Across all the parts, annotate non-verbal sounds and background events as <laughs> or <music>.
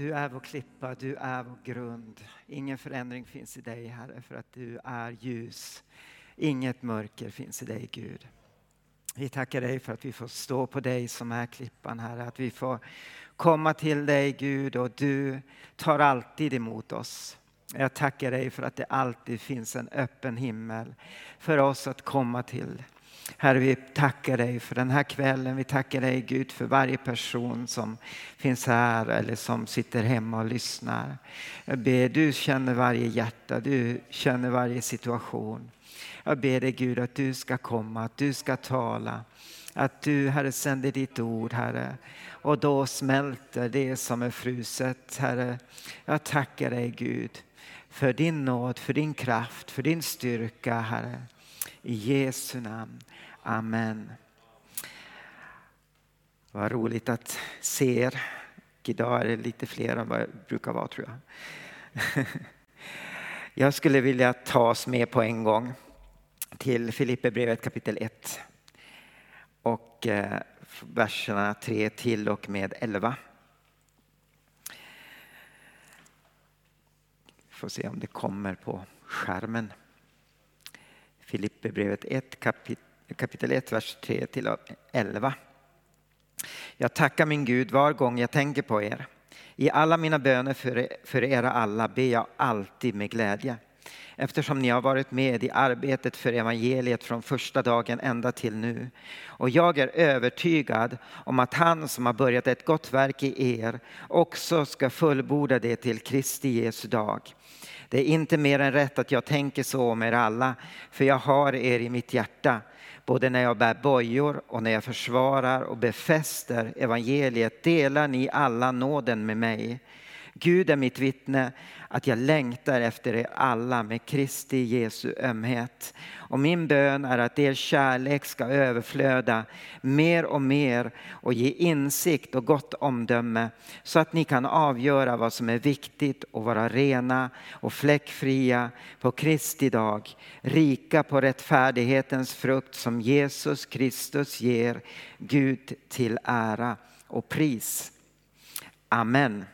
du är vår klippa, du är vår grund. Ingen förändring finns i dig Herre för att du är ljus. Inget mörker finns i dig Gud. Vi tackar dig för att vi får stå på dig som är klippan Herre. Att vi får komma till dig Gud och du tar alltid emot oss. Jag tackar dig för att det alltid finns en öppen himmel för oss att komma till. Herre, vi tackar dig för den här kvällen. Vi tackar dig Gud för varje person som finns här eller som sitter hemma och lyssnar. Jag ber, du känner varje hjärta, du känner varje situation. Jag ber dig Gud att du ska komma, att du ska tala. Att du Herre sänder ditt ord Herre och då smälter det som är fruset Herre. Jag tackar dig Gud för din nåd, för din kraft, för din styrka Herre. I Jesu namn. Amen. Vad roligt att se er. Idag är det lite fler än vad det brukar vara tror jag. <laughs> Jag skulle vilja ta oss med på en gång till Filipperbrevet kapitel 1 och eh, verserna 3 till och med 11. Får se om det kommer på skärmen. Filipperbrevet 1 kapitel kapitel 1, vers 3 till 11. Jag tackar min Gud var gång jag tänker på er. I alla mina böner för, e-, för er alla ber jag alltid med glädje eftersom ni har varit med i arbetet för evangeliet från första dagen ända till nu. Och jag är övertygad om att han som har börjat ett gott verk i er också ska fullborda det till Kristi Jesu dag. Det är inte mer än rätt att jag tänker så om er alla, för jag har er i mitt hjärta Både när jag bär bojor och när jag försvarar och befäster evangeliet delar ni alla nåden med mig. Gud är mitt vittne att jag längtar efter er alla med Kristi Jesu ömhet. Och min bön är att er kärlek ska överflöda mer och mer och ge insikt och gott omdöme så att ni kan avgöra vad som är viktigt och vara rena och fläckfria på Kristi dag, rika på rättfärdighetens frukt som Jesus Kristus ger Gud till ära och pris. Amen.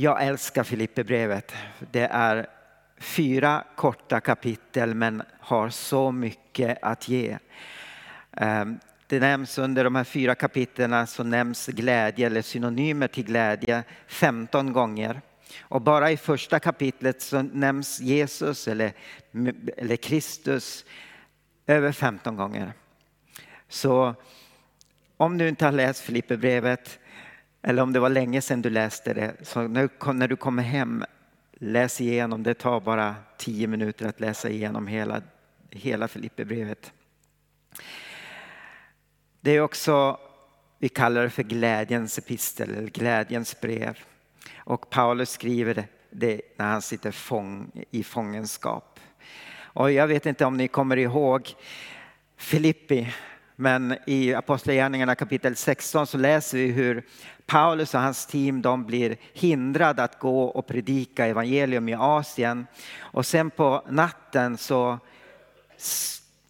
Jag älskar Filipperbrevet. Det är fyra korta kapitel men har så mycket att ge. Ehm, det nämns under de här fyra kapitlen så nämns glädje eller synonymer till glädje 15 gånger. Och bara i första kapitlet så nämns Jesus eller, eller Kristus över 15 gånger. Så om du inte har läst Filipperbrevet eller om det var länge sedan du läste det, så när du kommer hem, läs igenom. Det tar bara tio minuter att läsa igenom hela, hela Filipperbrevet. Det är också, vi kallar det för glädjens epistel, eller glädjens brev. Och Paulus skriver det när han sitter fång, i fångenskap. Och jag vet inte om ni kommer ihåg Filippi, men i Apostlagärningarna kapitel 16 så läser vi hur Paulus och hans team de blir hindrade att gå och predika evangelium i Asien. Och sen på natten så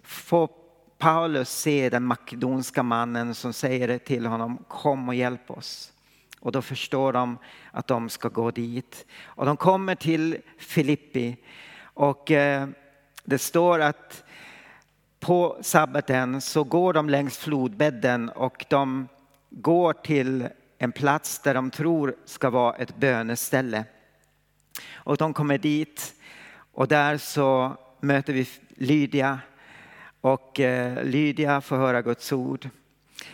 får Paulus se den makedonska mannen som säger till honom kom och hjälp oss. Och då förstår de att de ska gå dit. Och de kommer till Filippi och eh, det står att på sabbaten så går de längs flodbädden och de går till en plats där de tror ska vara ett böneställe. Och de kommer dit och där så möter vi Lydia och eh, Lydia får höra Guds ord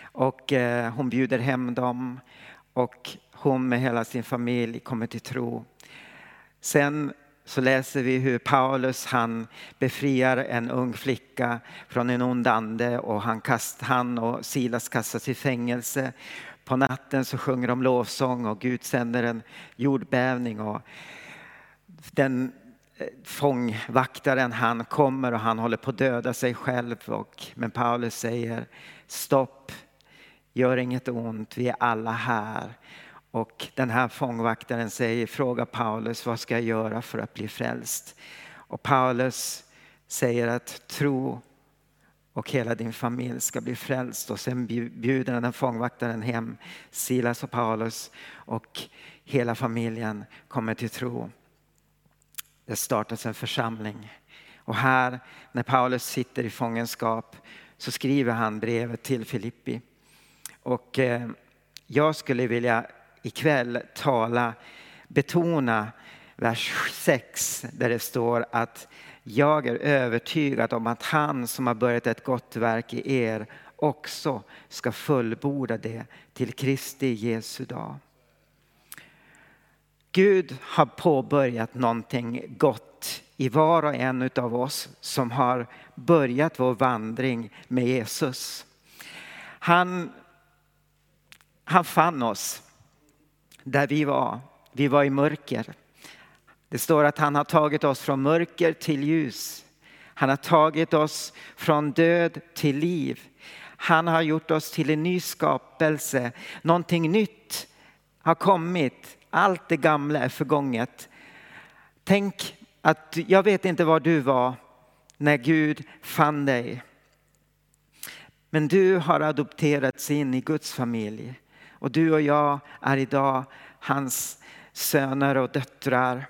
och eh, hon bjuder hem dem och hon med hela sin familj kommer till tro. Sen så läser vi hur Paulus han befriar en ung flicka från en ond ande och han, kast, han och Silas kastas i fängelse. På natten så sjunger de lovsång och Gud sänder en jordbävning och den eh, fångvaktaren han kommer och han håller på att döda sig själv. Och, men Paulus säger stopp, gör inget ont, vi är alla här. Och den här fångvaktaren säger, fråga Paulus, vad ska jag göra för att bli frälst? Och Paulus säger att tro och hela din familj ska bli frälst. Och sen bjuder den fångvaktaren hem Silas och Paulus och hela familjen kommer till tro. Det startas en församling. Och här när Paulus sitter i fångenskap så skriver han brevet till Filippi. Och eh, jag skulle vilja ikväll tala, betona vers 6 där det står att jag är övertygad om att han som har börjat ett gott verk i er också ska fullborda det till Kristi Jesu dag. Gud har påbörjat någonting gott i var och en av oss som har börjat vår vandring med Jesus. Han, han fann oss där vi var. Vi var i mörker. Det står att han har tagit oss från mörker till ljus. Han har tagit oss från död till liv. Han har gjort oss till en ny skapelse. Någonting nytt har kommit. Allt det gamla är förgånget. Tänk att jag vet inte var du var när Gud fann dig. Men du har adopterats in i Guds familj. Och du och jag är idag hans söner och döttrar.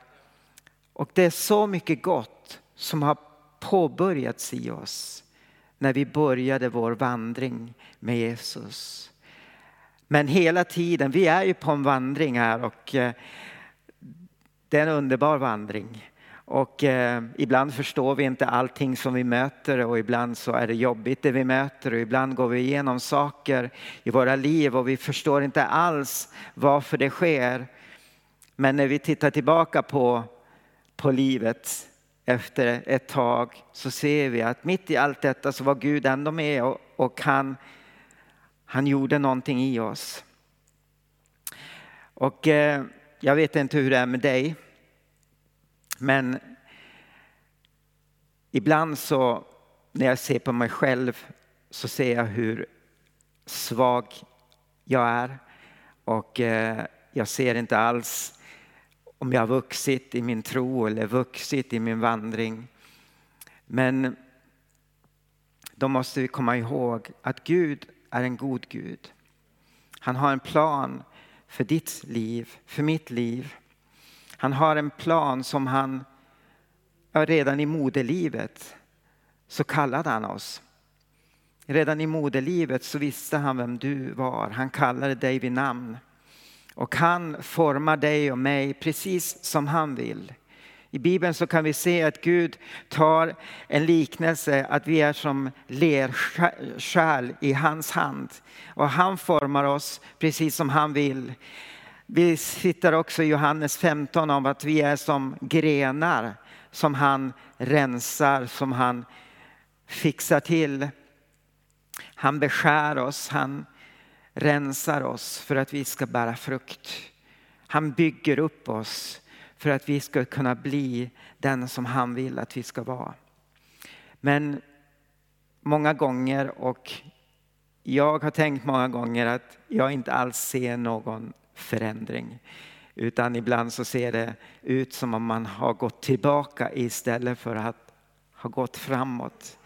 Och det är så mycket gott som har påbörjats i oss när vi började vår vandring med Jesus. Men hela tiden, vi är ju på en vandring här och eh, det är en underbar vandring. Och eh, ibland förstår vi inte allting som vi möter och ibland så är det jobbigt det vi möter och ibland går vi igenom saker i våra liv och vi förstår inte alls varför det sker. Men när vi tittar tillbaka på, på livet efter ett tag så ser vi att mitt i allt detta så var Gud ändå med och, och han, han gjorde någonting i oss. Och eh, jag vet inte hur det är med dig. Men ibland så när jag ser på mig själv så ser jag hur svag jag är. Och eh, jag ser inte alls om jag har vuxit i min tro eller vuxit i min vandring. Men då måste vi komma ihåg att Gud är en god Gud. Han har en plan för ditt liv, för mitt liv. Han har en plan som han redan i moderlivet så kallade han oss. Redan i moderlivet så visste han vem du var. Han kallade dig vid namn. Och han formar dig och mig precis som han vill. I Bibeln så kan vi se att Gud tar en liknelse att vi är som lerskärl i hans hand. Och han formar oss precis som han vill. Vi hittar också i Johannes 15 om att vi är som grenar som han rensar, som han fixar till. Han beskär oss, han rensar oss för att vi ska bära frukt. Han bygger upp oss för att vi ska kunna bli den som han vill att vi ska vara. Men många gånger och jag har tänkt många gånger att jag inte alls ser någon förändring. Utan ibland så ser det ut som om man har gått tillbaka istället för att ha gått framåt.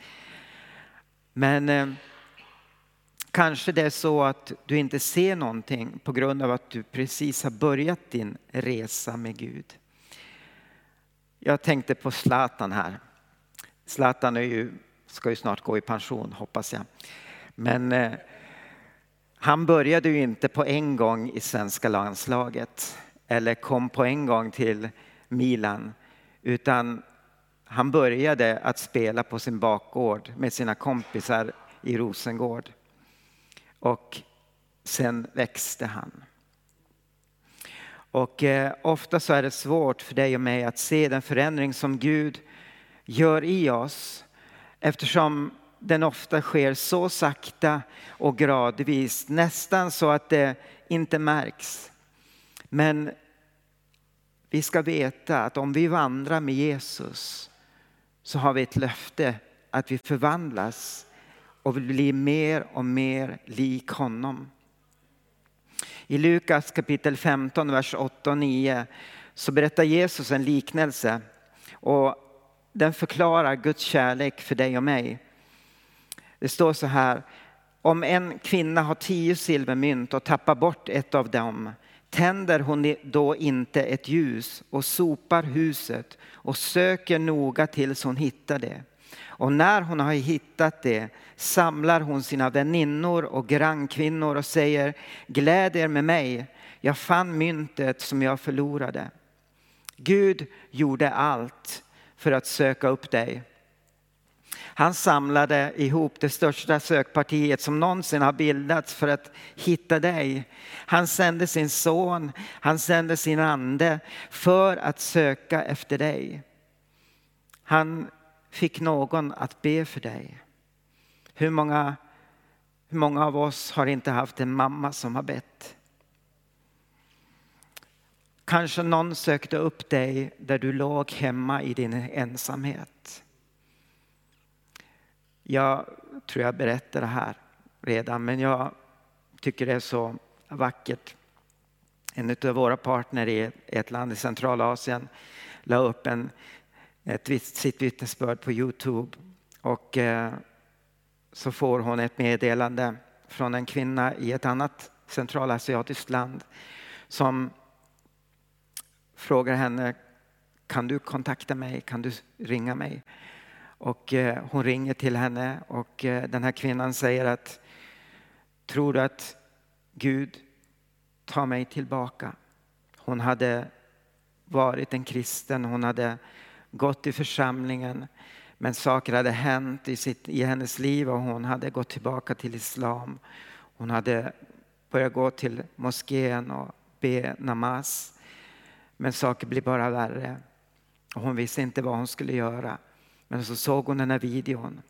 Men eh, kanske det är så att du inte ser någonting på grund av att du precis har börjat din resa med Gud. Jag tänkte på Zlatan här. Zlatan är ju, ska ju snart gå i pension hoppas jag. Men eh, han började ju inte på en gång i svenska landslaget eller kom på en gång till Milan utan han började att spela på sin bakgård med sina kompisar i Rosengård. Och sen växte han. Och eh, ofta så är det svårt för dig och mig att se den förändring som Gud gör i oss eftersom den ofta sker så sakta och gradvis, nästan så att det inte märks. Men vi ska veta att om vi vandrar med Jesus så har vi ett löfte att vi förvandlas och blir mer och mer lik honom. I Lukas kapitel 15, vers 8 och 9 så berättar Jesus en liknelse och den förklarar Guds kärlek för dig och mig. Det står så här, om en kvinna har tio silvermynt och tappar bort ett av dem tänder hon då inte ett ljus och sopar huset och söker noga tills hon hittar det. Och när hon har hittat det samlar hon sina väninnor och grannkvinnor och säger gläd er med mig, jag fann myntet som jag förlorade. Gud gjorde allt för att söka upp dig. Han samlade ihop det största sökpartiet som någonsin har bildats för att hitta dig. Han sände sin son, han sände sin ande för att söka efter dig. Han fick någon att be för dig. Hur många, hur många av oss har inte haft en mamma som har bett? Kanske någon sökte upp dig där du låg hemma i din ensamhet. Jag tror jag berättar det här redan, men jag tycker det är så vackert. En av våra partner i ett land i Centralasien la upp en, ett, sitt vittnesbörd på Youtube och eh, så får hon ett meddelande från en kvinna i ett annat centralasiatiskt land som frågar henne kan du kontakta mig, kan du ringa mig? Och eh, hon ringer till henne och eh, den här kvinnan säger att tror du att Gud tar mig tillbaka? Hon hade varit en kristen, hon hade gått i församlingen men saker hade hänt i, sitt, i hennes liv och hon hade gått tillbaka till islam. Hon hade börjat gå till moskén och be namaz. Men saker blev bara värre. Och hon visste inte vad hon skulle göra. Men så såg hon den här videon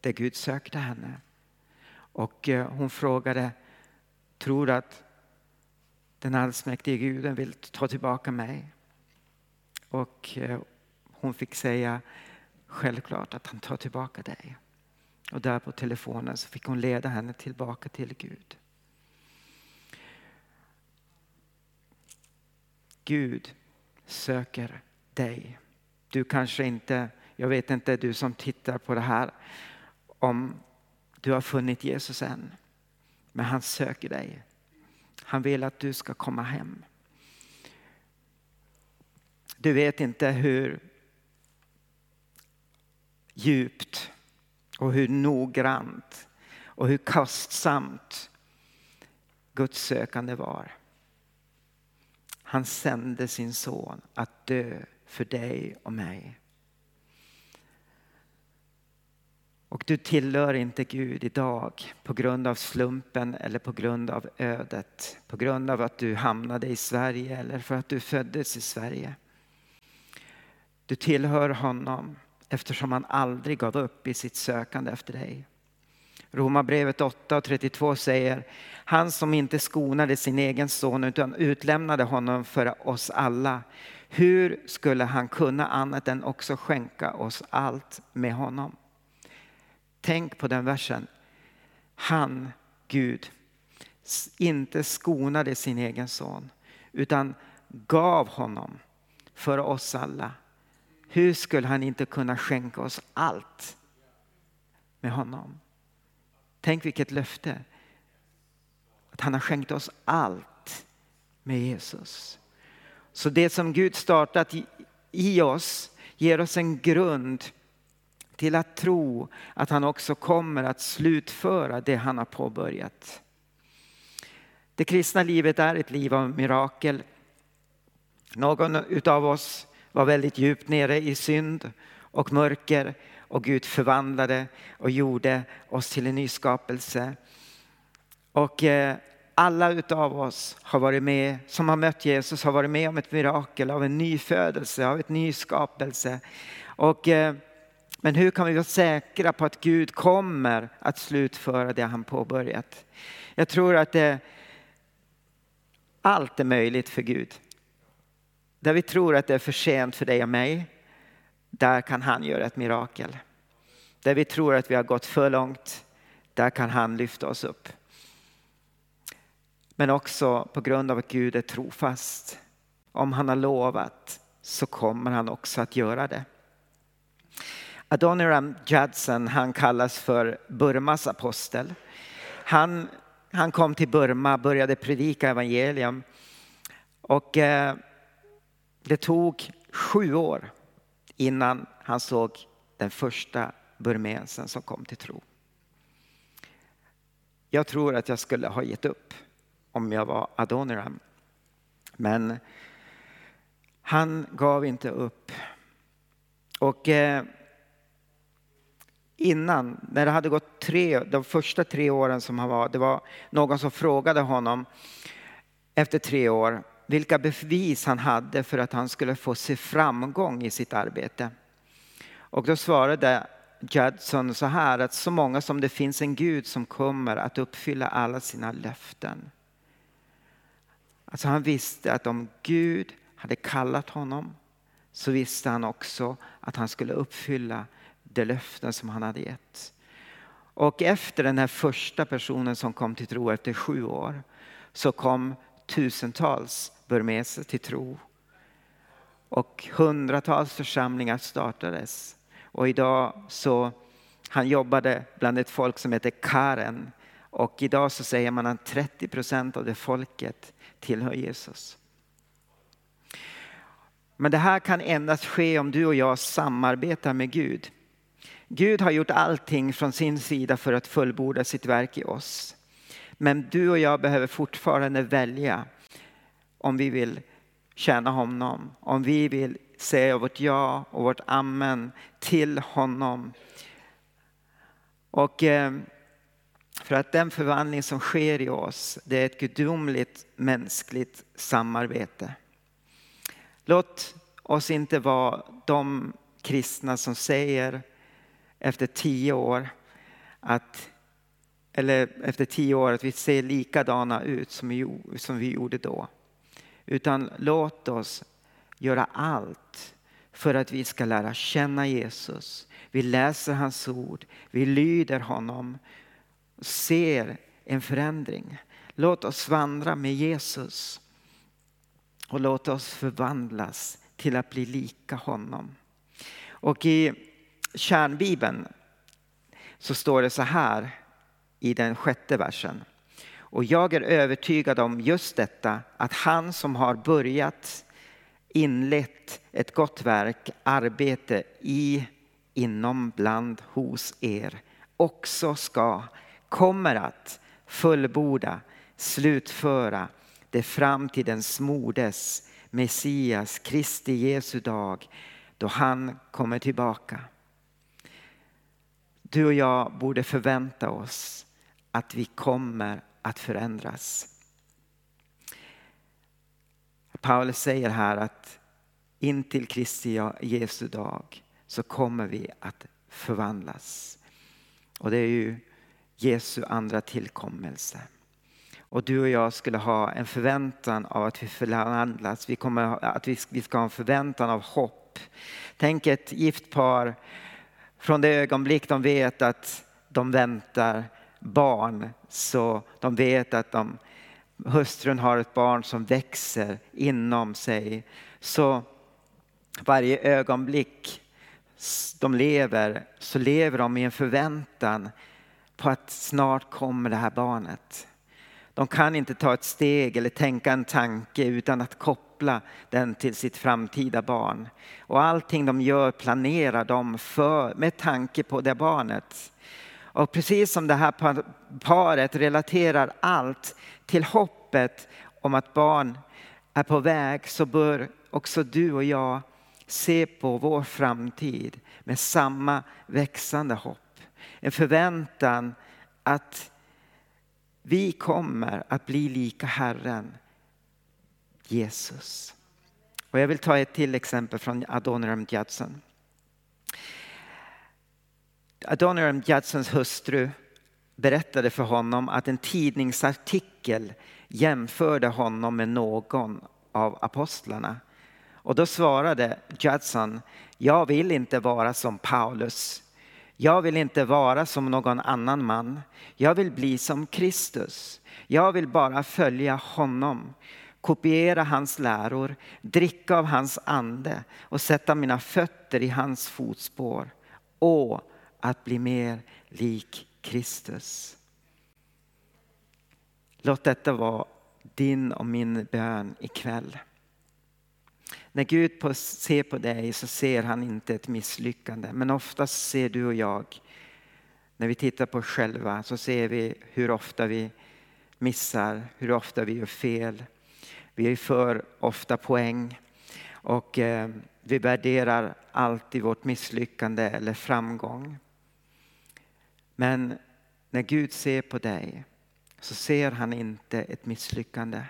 där Gud sökte henne. Och eh, hon frågade, tror du att den allsmäktige guden vill ta tillbaka mig? Och eh, hon fick säga, självklart att han tar tillbaka dig. Och där på telefonen så fick hon leda henne tillbaka till Gud. Gud söker dig. Du kanske inte, jag vet inte du som tittar på det här, om du har funnit Jesus än. Men han söker dig. Han vill att du ska komma hem. Du vet inte hur djupt och hur noggrant och hur kostsamt Guds sökande var. Han sände sin son att dö för dig och mig. Och du tillhör inte Gud idag på grund av slumpen eller på grund av ödet. På grund av att du hamnade i Sverige eller för att du föddes i Sverige. Du tillhör honom eftersom han aldrig gav upp i sitt sökande efter dig. Romarbrevet 8 och 32 säger han som inte skonade sin egen son utan utlämnade honom för oss alla. Hur skulle han kunna annat än också skänka oss allt med honom? Tänk på den versen. Han, Gud, inte skonade sin egen son utan gav honom för oss alla. Hur skulle han inte kunna skänka oss allt med honom? Tänk vilket löfte. Att han har skänkt oss allt med Jesus. Så det som Gud startat i oss ger oss en grund till att tro att han också kommer att slutföra det han har påbörjat. Det kristna livet är ett liv av mirakel. Någon av oss var väldigt djupt nere i synd och mörker och Gud förvandlade och gjorde oss till en ny skapelse. Och eh, alla utav oss har varit med, som har mött Jesus, har varit med om ett mirakel av en ny födelse, av ett ny skapelse. Och, eh, men hur kan vi vara säkra på att Gud kommer att slutföra det han påbörjat? Jag tror att det, allt är möjligt för Gud. Där vi tror att det är för sent för dig och mig, där kan han göra ett mirakel. Där vi tror att vi har gått för långt, där kan han lyfta oss upp. Men också på grund av att Gud är trofast. Om han har lovat så kommer han också att göra det. Adoniram Judson, han kallas för Burmas apostel. Han, han kom till Burma, började predika evangelium och eh, det tog sju år innan han såg den första burmesen som kom till tro. Jag tror att jag skulle ha gett upp om jag var Adoniram. Men han gav inte upp. Och eh, innan, när det hade gått tre, de första tre åren som han var, det var någon som frågade honom efter tre år vilka bevis han hade för att han skulle få se framgång i sitt arbete. Och då svarade Judson så här att så många som det finns en Gud som kommer att uppfylla alla sina löften. Alltså han visste att om Gud hade kallat honom så visste han också att han skulle uppfylla de löften som han hade gett. Och efter den här första personen som kom till tro efter sju år så kom tusentals burmeser till tro. Och hundratals församlingar startades. Och idag så, han jobbade bland ett folk som heter Karen. Och idag så säger man att 30 procent av det folket tillhör Jesus. Men det här kan endast ske om du och jag samarbetar med Gud. Gud har gjort allting från sin sida för att fullborda sitt verk i oss. Men du och jag behöver fortfarande välja om vi vill tjäna honom, om vi vill säga vårt ja och vårt amen till honom. Och eh, för att den förvandling som sker i oss, det är ett gudomligt mänskligt samarbete. Låt oss inte vara de kristna som säger efter tio år att eller efter tio år att vi ser likadana ut som vi, som vi gjorde då. Utan låt oss göra allt för att vi ska lära känna Jesus. Vi läser hans ord, vi lyder honom, ser en förändring. Låt oss vandra med Jesus och låt oss förvandlas till att bli lika honom. Och i kärnbibeln så står det så här i den sjätte versen. Och jag är övertygad om just detta, att han som har börjat inlett ett gott verk, arbete i, inom, bland, hos er, också ska, kommer att fullborda, slutföra det framtidens modes, Messias, Kristi Jesu dag, då han kommer tillbaka. Du och jag borde förvänta oss att vi kommer att förändras. Paulus säger här att in till Kristi Jesu dag så kommer vi att förvandlas. Och det är ju Jesu andra tillkommelse. Och du och jag skulle ha en förväntan av att vi förvandlas. Vi, kommer, att vi, vi ska ha en förväntan av hopp. Tänk ett gift par från det ögonblick de vet att de väntar barn så de vet att de, hustrun har ett barn som växer inom sig. Så varje ögonblick de lever så lever de i en förväntan på att snart kommer det här barnet. De kan inte ta ett steg eller tänka en tanke utan att koppla den till sitt framtida barn. Och allting de gör planerar de för, med tanke på det barnet. Och precis som det här paret relaterar allt till hoppet om att barn är på väg så bör också du och jag se på vår framtid med samma växande hopp. En förväntan att vi kommer att bli lika Herren Jesus. Och jag vill ta ett till exempel från Adoniram Judson. Adoniram Judsons hustru berättade för honom att en tidningsartikel jämförde honom med någon av apostlarna. Och då svarade Judson, jag vill inte vara som Paulus. Jag vill inte vara som någon annan man. Jag vill bli som Kristus. Jag vill bara följa honom, kopiera hans läror, dricka av hans ande och sätta mina fötter i hans fotspår och att bli mer lik Kristus. Låt detta vara din och min bön ikväll. När Gud ser på dig så ser han inte ett misslyckande. Men oftast ser du och jag, när vi tittar på oss själva, så ser vi hur ofta vi missar, hur ofta vi gör fel. Vi är för ofta poäng och eh, vi värderar alltid vårt misslyckande eller framgång. Men när Gud ser på dig så ser han inte ett misslyckande.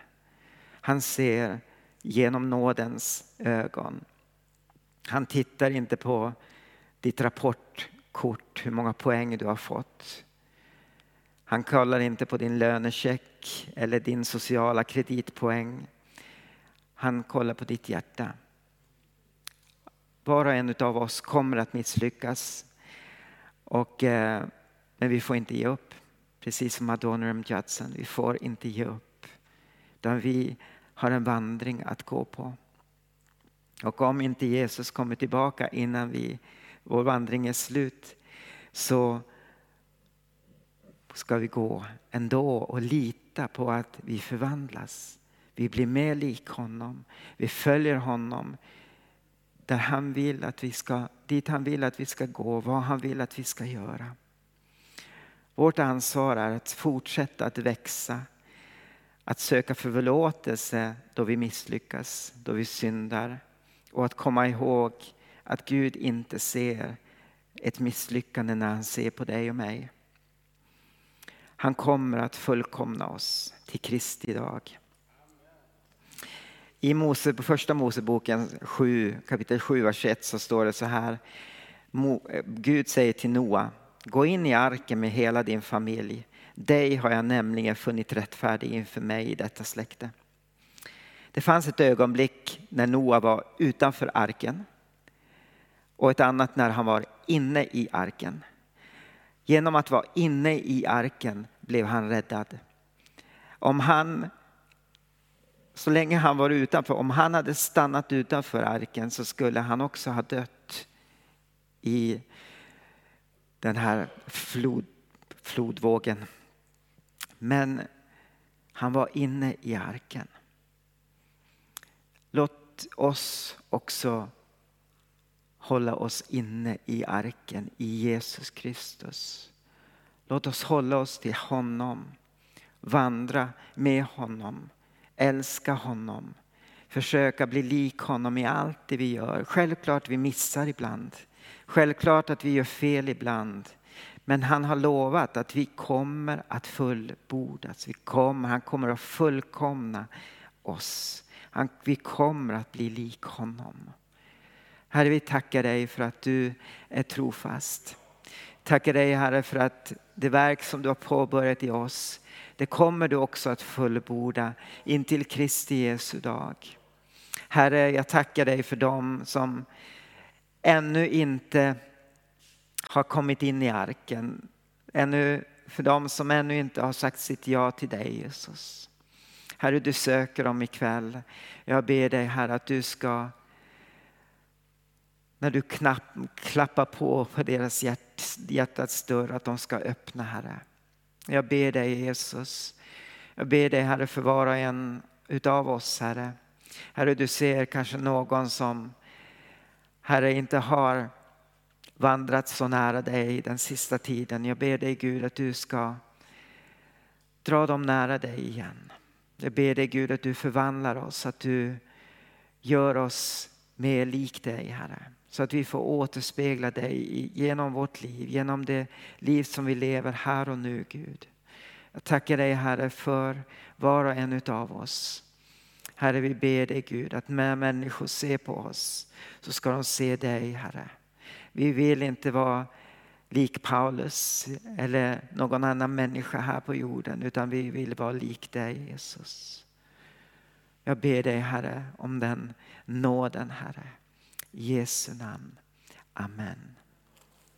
Han ser genom nådens ögon. Han tittar inte på ditt rapportkort, hur många poäng du har fått. Han kollar inte på din lönecheck eller din sociala kreditpoäng. Han kollar på ditt hjärta. Var och en av oss kommer att misslyckas. Och, eh, men vi får inte ge upp. Precis som Adoniram Judson, vi får inte ge upp. Utan vi har en vandring att gå på. Och om inte Jesus kommer tillbaka innan vi, vår vandring är slut så ska vi gå ändå och lita på att vi förvandlas. Vi blir mer lik honom. Vi följer honom där han vill att vi ska, dit han vill att vi ska gå, vad han vill att vi ska göra. Vårt ansvar är att fortsätta att växa, att söka förlåtelse då vi misslyckas, då vi syndar och att komma ihåg att Gud inte ser ett misslyckande när han ser på dig och mig. Han kommer att fullkomna oss till Kristi dag. I Mose, på första Moseboken 7, kapitel 7, vers 1 så står det så här. Gud säger till Noa, gå in i arken med hela din familj. Dig har jag nämligen funnit rättfärdig inför mig i detta släkte. Det fanns ett ögonblick när Noa var utanför arken och ett annat när han var inne i arken. Genom att vara inne i arken blev han räddad. Om han, så länge han var utanför, om han hade stannat utanför arken så skulle han också ha dött i den här flod, flodvågen. Men han var inne i arken. Låt oss också hålla oss inne i arken i Jesus Kristus. Låt oss hålla oss till honom, vandra med honom, älska honom, försöka bli lik honom i allt det vi gör. Självklart vi missar ibland, självklart att vi gör fel ibland. Men han har lovat att vi kommer att fullbordas. Vi kommer, han kommer att fullkomna oss. Han, vi kommer att bli lik honom. Herre, vi tackar dig för att du är trofast. Tackar dig Herre för att det verk som du har påbörjat i oss, det kommer du också att fullborda intill Kristi Jesu dag. Herre, jag tackar dig för dem som ännu inte har kommit in i arken. Ännu, för dem som ännu inte har sagt sitt ja till dig Jesus. Herre, du söker dem ikväll. Jag ber dig Herre att du ska när du knapp, klappar på på deras hjärt, hjärtats dörr att de ska öppna Herre. Jag ber dig Jesus. Jag ber dig Herre för var och en utav oss Herre. Herre du ser kanske någon som Herre inte har vandrat så nära dig den sista tiden. Jag ber dig Gud att du ska dra dem nära dig igen. Jag ber dig Gud att du förvandlar oss, att du gör oss mer lik dig Herre. Så att vi får återspegla dig genom vårt liv, genom det liv som vi lever här och nu Gud. Jag tackar dig Herre för var och en utav oss. Herre vi ber dig Gud att när människor ser på oss så ska de se dig Herre. Vi vill inte vara lik Paulus eller någon annan människa här på jorden utan vi vill vara lik dig Jesus. Jag ber dig Herre om den nåden Herre. I Jesu namn. Amen.